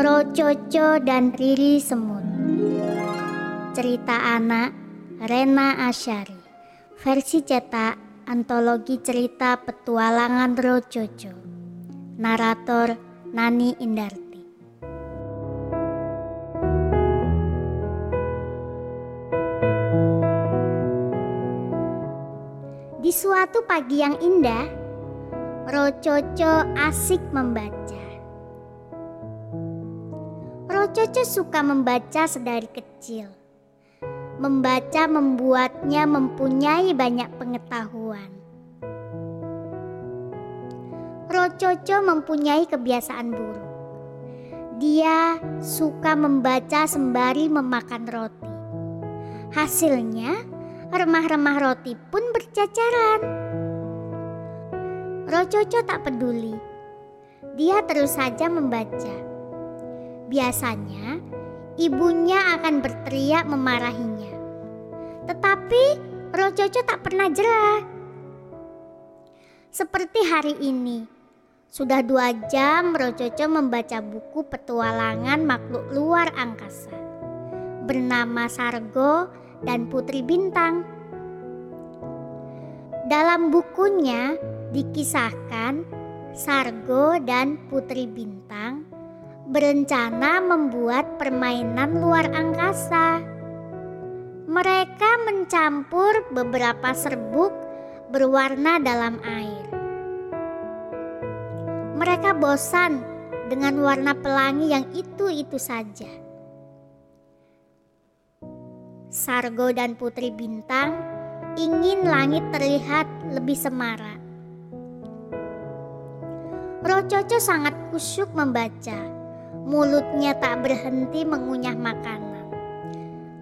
Rococo dan Riri Semut. Cerita anak Rena Asyari. Versi cetak Antologi cerita petualangan Rococo Narator Nani Indarti. Di suatu pagi yang indah Rococo asik membaca Rococo suka membaca sedari kecil. Membaca membuatnya mempunyai banyak pengetahuan. Rococo mempunyai kebiasaan buruk. Dia suka membaca sembari memakan roti. Hasilnya, remah-remah roti pun bercacaran. Rococo tak peduli. Dia terus saja membaca Biasanya, ibunya akan berteriak memarahinya. Tetapi Rococo tak pernah jerah. Seperti hari ini, sudah dua jam Rococo membaca buku petualangan makhluk luar angkasa bernama Sargo dan Putri Bintang. Dalam bukunya dikisahkan Sargo dan Putri Bintang berencana membuat permainan luar angkasa. Mereka mencampur beberapa serbuk berwarna dalam air. Mereka bosan dengan warna pelangi yang itu-itu saja. Sargo dan Putri Bintang ingin langit terlihat lebih semarak. Rococo sangat kusyuk membaca mulutnya tak berhenti mengunyah makanan.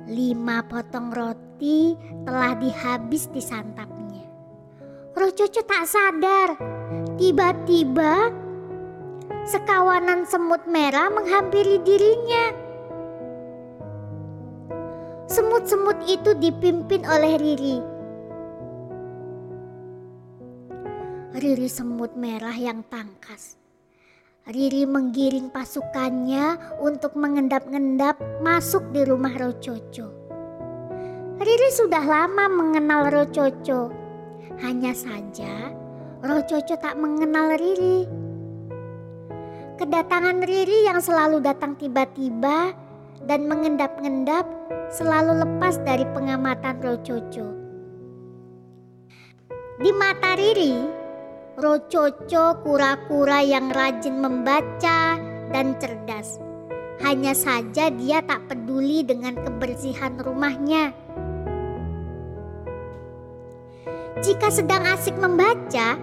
Lima potong roti telah dihabis disantapnya. Rococo tak sadar, tiba-tiba sekawanan semut merah menghampiri dirinya. Semut-semut itu dipimpin oleh Riri. Riri semut merah yang tangkas Riri menggiring pasukannya untuk mengendap-endap masuk di rumah Rococo. Riri sudah lama mengenal Rococo. Hanya saja Rococo tak mengenal Riri. Kedatangan Riri yang selalu datang tiba-tiba dan mengendap-endap selalu lepas dari pengamatan Rococo. Di mata Riri, Rococo kura-kura yang rajin membaca dan cerdas. Hanya saja dia tak peduli dengan kebersihan rumahnya. Jika sedang asik membaca,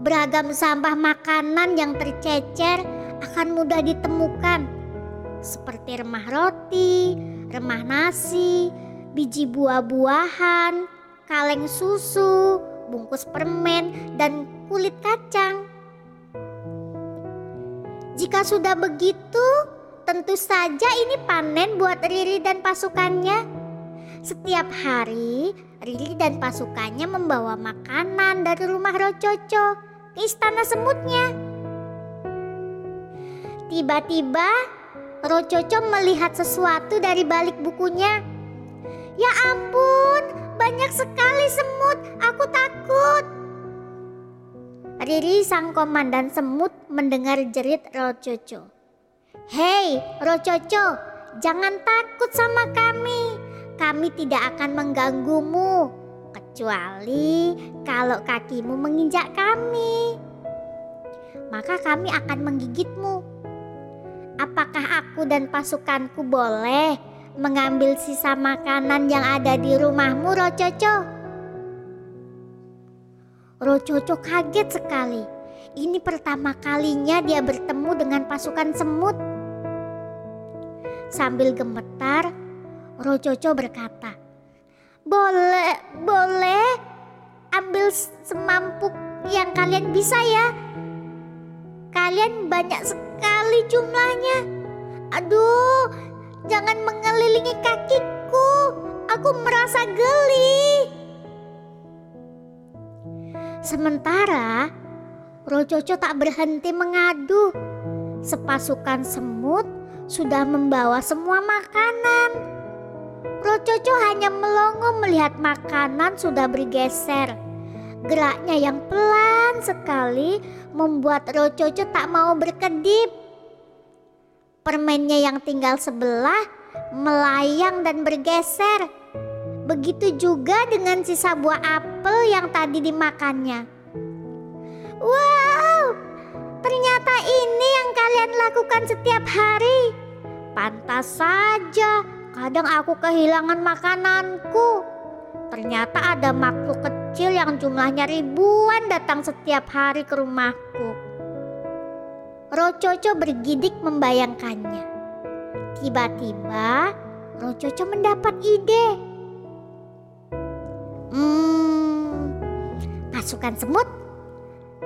beragam sampah makanan yang tercecer akan mudah ditemukan. Seperti remah roti, remah nasi, biji buah-buahan, kaleng susu, bungkus permen, dan kulit kacang. Jika sudah begitu, tentu saja ini panen buat Riri dan pasukannya. Setiap hari, Riri dan pasukannya membawa makanan dari rumah Rococo ke istana semutnya. Tiba-tiba, Rococo melihat sesuatu dari balik bukunya. Ya ampun, banyak sekali semut, aku takut. Riri sang komandan semut mendengar jerit Rococo. Hei Rococo, jangan takut sama kami. Kami tidak akan mengganggumu. Kecuali kalau kakimu menginjak kami. Maka kami akan menggigitmu. Apakah aku dan pasukanku boleh mengambil sisa makanan yang ada di rumahmu, Rococo. Rococo kaget sekali. Ini pertama kalinya dia bertemu dengan pasukan semut. Sambil gemetar, Rococo berkata, "Boleh, boleh ambil semampu yang kalian bisa ya. Kalian banyak sekali jumlahnya. Aduh, Jangan mengelilingi kakiku. Aku merasa geli. Sementara Rococo tak berhenti mengadu. sepasukan semut sudah membawa semua makanan. Rococo hanya melongo melihat makanan sudah bergeser. Geraknya yang pelan sekali membuat Rococo tak mau berkedip. Permennya yang tinggal sebelah melayang dan bergeser. Begitu juga dengan sisa buah apel yang tadi dimakannya. Wow, ternyata ini yang kalian lakukan setiap hari. Pantas saja, kadang aku kehilangan makananku. Ternyata ada makhluk kecil yang jumlahnya ribuan datang setiap hari ke rumahku. Rococo bergidik membayangkannya. Tiba-tiba Rococo mendapat ide. Hmm, pasukan semut,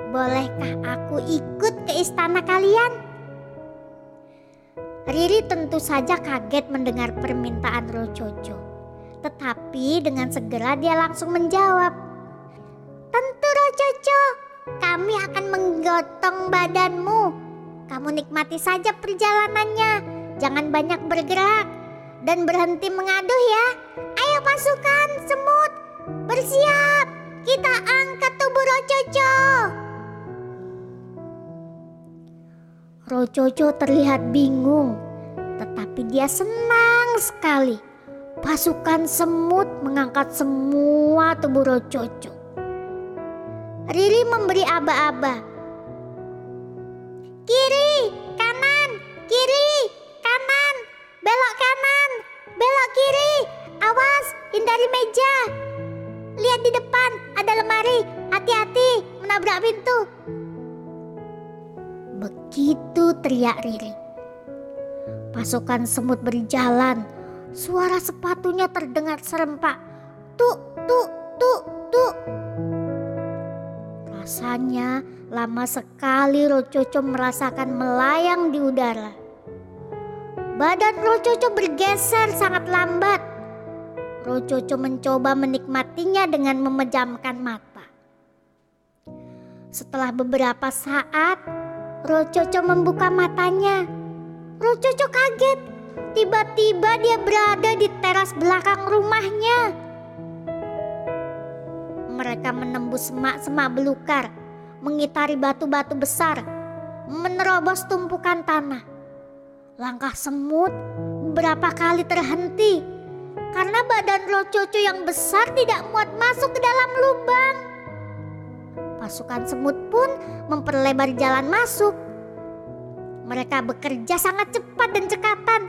bolehkah aku ikut ke istana kalian? Riri tentu saja kaget mendengar permintaan Rococo. Tetapi dengan segera dia langsung menjawab. Tentu Rococo, kami akan menggotong badanmu. Kamu nikmati saja perjalanannya, jangan banyak bergerak dan berhenti mengaduh ya. Ayo pasukan semut, Bersiap, kita angkat tubuh Rococo. Rococo terlihat bingung, tetapi dia senang sekali. Pasukan semut mengangkat semua tubuh Rococo. Riri memberi aba-aba. Menabrak pintu. Begitu teriak Riri. Pasukan semut berjalan. Suara sepatunya terdengar serempak. Tuk, tuk, tuk, tuk. Rasanya lama sekali Rococo merasakan melayang di udara. Badan Rococo bergeser sangat lambat Rococo mencoba menikmatinya dengan memejamkan mata. Setelah beberapa saat, Rococo membuka matanya. Rococo kaget. Tiba-tiba dia berada di teras belakang rumahnya. Mereka menembus semak-semak belukar, mengitari batu-batu besar, menerobos tumpukan tanah. Langkah semut beberapa kali terhenti karena badan Rococo yang besar tidak muat masuk ke dalam lubang. Pasukan semut pun memperlebar jalan masuk. Mereka bekerja sangat cepat dan cekatan,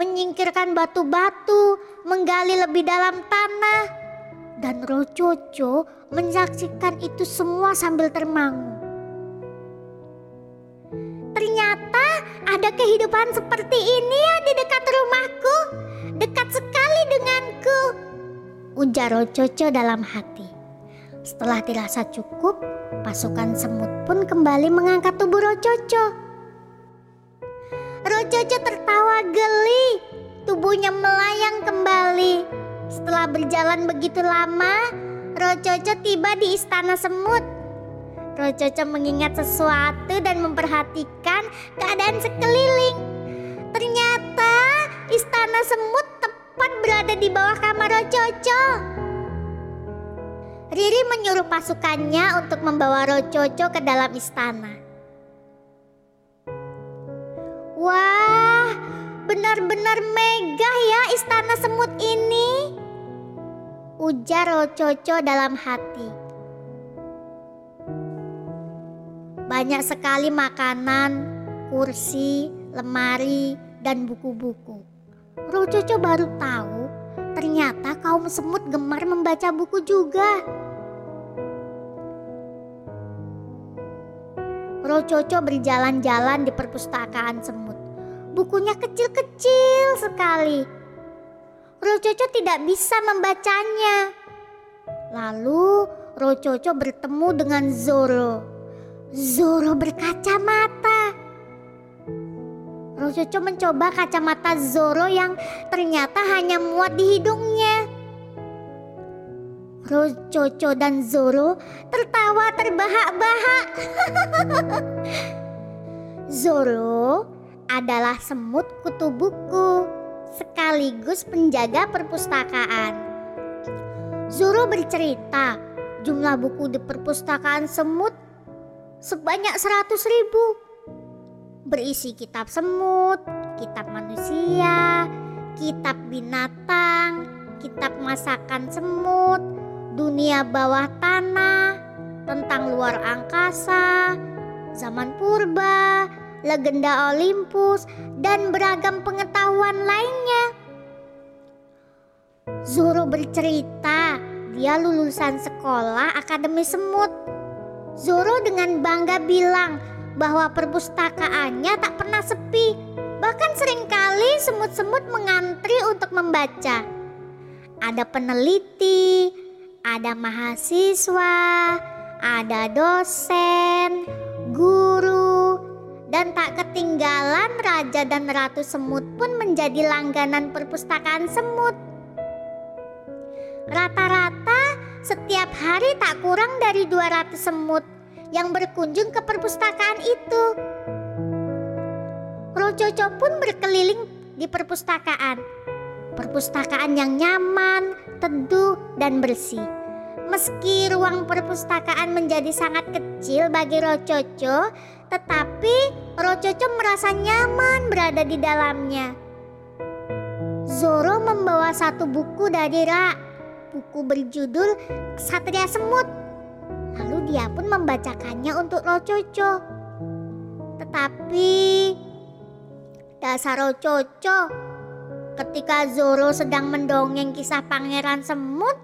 menyingkirkan batu-batu, menggali lebih dalam tanah. Dan Rococo menyaksikan itu semua sambil termangu. Ternyata ada kehidupan seperti ini ya di dekat rumahku. Dekat sekali denganku. Ujar Rococo dalam hati. Setelah dirasa cukup, pasukan semut pun kembali mengangkat tubuh Rococo. Rococo tertawa geli, tubuhnya melayang kembali. Setelah berjalan begitu lama, Rococo tiba di istana semut. Rococo mengingat sesuatu dan memperhatikan keadaan sekeliling. Ternyata istana semut tepat berada di bawah kamar Rococo. Riri menyuruh pasukannya untuk membawa Rococo ke dalam istana. Wah, benar-benar megah ya istana semut ini. Ujar Rococo dalam hati. Banyak sekali makanan, kursi, lemari, dan buku-buku. Rococo baru tahu ternyata kaum semut gemar membaca buku juga. Rococo berjalan-jalan di perpustakaan semut. Bukunya kecil-kecil sekali. Rococo tidak bisa membacanya. Lalu Rococo bertemu dengan Zoro. Zoro berkacamata. Rococo mencoba kacamata Zoro yang ternyata hanya muat di hidungnya. Rococo dan Zoro tertawa terbahak-bahak. Zoro adalah semut kutu buku sekaligus penjaga perpustakaan. Zoro bercerita jumlah buku di perpustakaan semut sebanyak 100 ribu. Berisi kitab semut, kitab manusia, kitab binatang, kitab masakan semut, dunia bawah tanah, tentang luar angkasa, zaman purba, legenda Olympus, dan beragam pengetahuan lainnya. Zoro bercerita dia lulusan sekolah Akademi Semut. Zoro dengan bangga bilang bahwa perpustakaannya tak pernah sepi. Bahkan sering kali semut-semut mengantri untuk membaca. Ada peneliti, ada mahasiswa, ada dosen, guru, dan tak ketinggalan raja dan ratu semut pun menjadi langganan perpustakaan semut. Rata-rata setiap hari tak kurang dari 200 semut yang berkunjung ke perpustakaan itu. Rojojo pun berkeliling di perpustakaan. Perpustakaan yang nyaman, teduh, dan bersih Meski ruang perpustakaan menjadi sangat kecil bagi Rococo, tetapi Rococo merasa nyaman berada di dalamnya. Zoro membawa satu buku dari Ra, buku berjudul Satria Semut. Dia pun membacakannya untuk Rococo. Tetapi dasar Rococo, ketika Zoro sedang mendongeng kisah Pangeran Semut,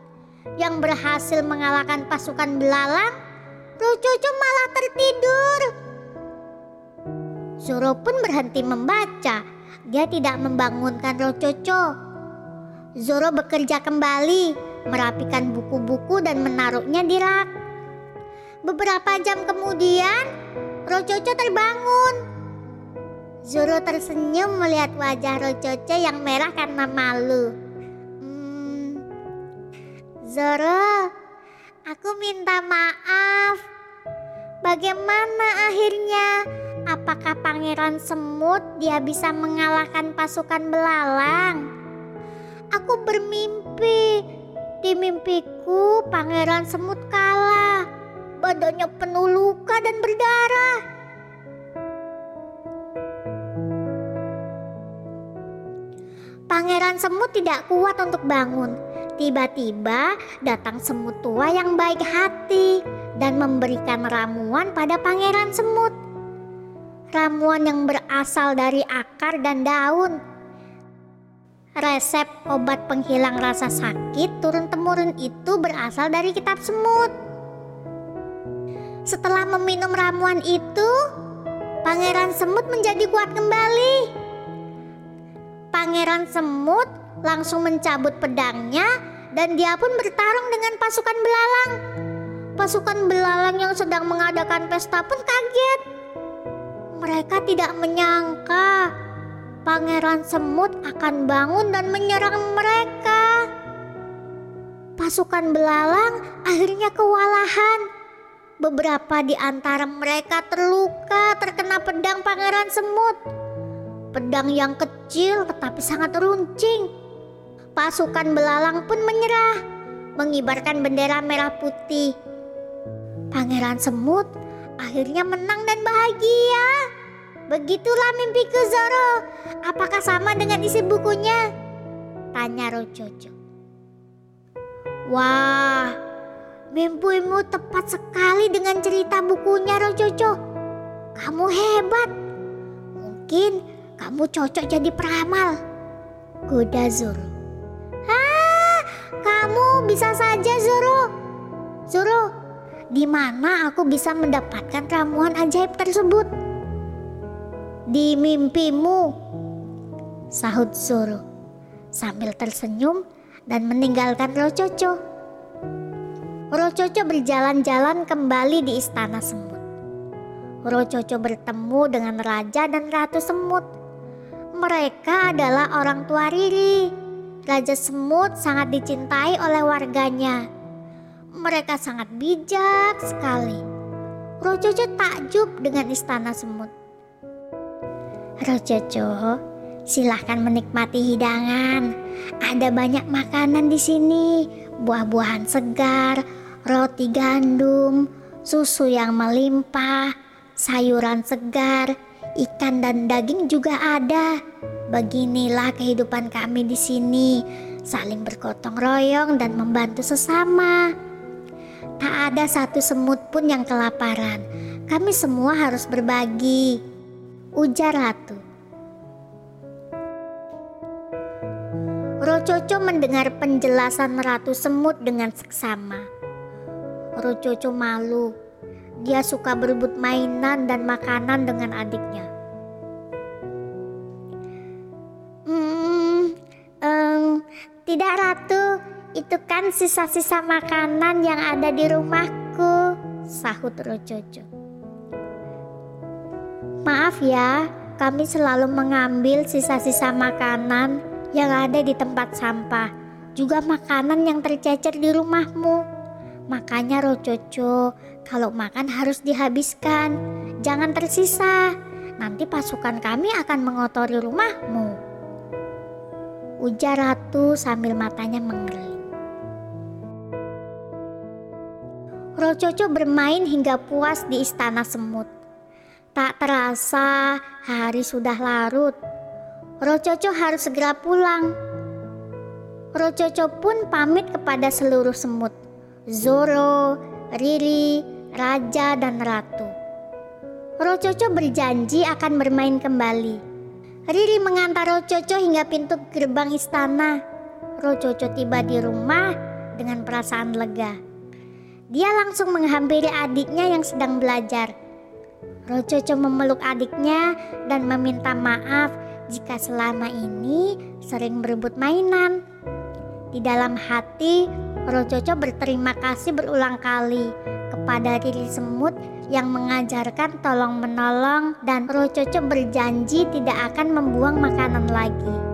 yang berhasil mengalahkan pasukan belalang, Rococo malah tertidur. Zoro pun berhenti membaca. Dia tidak membangunkan Rococo. Zoro bekerja kembali, merapikan buku-buku dan menaruhnya di rak. Beberapa jam kemudian, Rococo terbangun. Zoro tersenyum melihat wajah Rococo yang merah karena malu. Zoro, aku minta maaf. Bagaimana akhirnya? Apakah pangeran semut dia bisa mengalahkan pasukan belalang? Aku bermimpi. Di mimpiku pangeran semut kalah. Badannya penuh luka dan berdarah. Pangeran semut tidak kuat untuk bangun Tiba-tiba datang semut tua yang baik hati dan memberikan ramuan pada pangeran semut. Ramuan yang berasal dari akar dan daun. Resep obat penghilang rasa sakit turun-temurun itu berasal dari kitab semut. Setelah meminum ramuan itu, pangeran semut menjadi kuat kembali. Pangeran semut langsung mencabut pedangnya dan dia pun bertarung dengan pasukan belalang. Pasukan belalang yang sedang mengadakan pesta pun kaget. Mereka tidak menyangka Pangeran Semut akan bangun dan menyerang mereka. Pasukan belalang akhirnya kewalahan. Beberapa di antara mereka terluka terkena pedang Pangeran Semut. Pedang yang kecil tetapi sangat runcing Pasukan belalang pun menyerah, mengibarkan bendera merah putih. Pangeran semut akhirnya menang dan bahagia. Begitulah mimpi ke Zoro. Apakah sama dengan isi bukunya? Tanya Rojojo. Wah, mimpimu tepat sekali dengan cerita bukunya Rojojo. Kamu hebat. Mungkin kamu cocok jadi peramal. Kuda Zoro. Kamu bisa saja Zoro. Zoro, di mana aku bisa mendapatkan ramuan ajaib tersebut? Di mimpimu, sahut Zoro sambil tersenyum dan meninggalkan Rococo. Rococo berjalan-jalan kembali di istana semut. Rococo bertemu dengan raja dan ratu semut. Mereka adalah orang tua Riri Raja Semut sangat dicintai oleh warganya. Mereka sangat bijak sekali. Rojojo takjub dengan istana semut. Rococo, silahkan menikmati hidangan. Ada banyak makanan di sini, buah-buahan segar, roti gandum, susu yang melimpah, sayuran segar, ikan dan daging juga ada. Beginilah kehidupan kami di sini, saling bergotong royong dan membantu sesama. Tak ada satu semut pun yang kelaparan. Kami semua harus berbagi ujar ratu. Rococo mendengar penjelasan Ratu Semut dengan seksama. Rococo malu. Dia suka berebut mainan dan makanan dengan adiknya. Hmm, tidak Ratu, itu kan sisa-sisa makanan yang ada di rumahku, sahut Rococo. Maaf ya, kami selalu mengambil sisa-sisa makanan yang ada di tempat sampah, juga makanan yang tercecer di rumahmu. Makanya Rococo, kalau makan harus dihabiskan, jangan tersisa. Nanti pasukan kami akan mengotori rumahmu. Ujar Ratu sambil matanya mengerling. Rococo bermain hingga puas di istana semut. Tak terasa hari sudah larut. Rococo harus segera pulang. Rococo pun pamit kepada seluruh semut. Zoro, Riri, Raja, dan Ratu. Rococo berjanji akan bermain kembali. Riri mengantar Rococo hingga pintu gerbang istana. Rococo tiba di rumah dengan perasaan lega. Dia langsung menghampiri adiknya yang sedang belajar. Rococo memeluk adiknya dan meminta maaf jika selama ini sering berebut mainan. Di dalam hati, Rococo berterima kasih berulang kali kepada Riri Semut yang mengajarkan tolong menolong dan Rococo berjanji tidak akan membuang makanan lagi.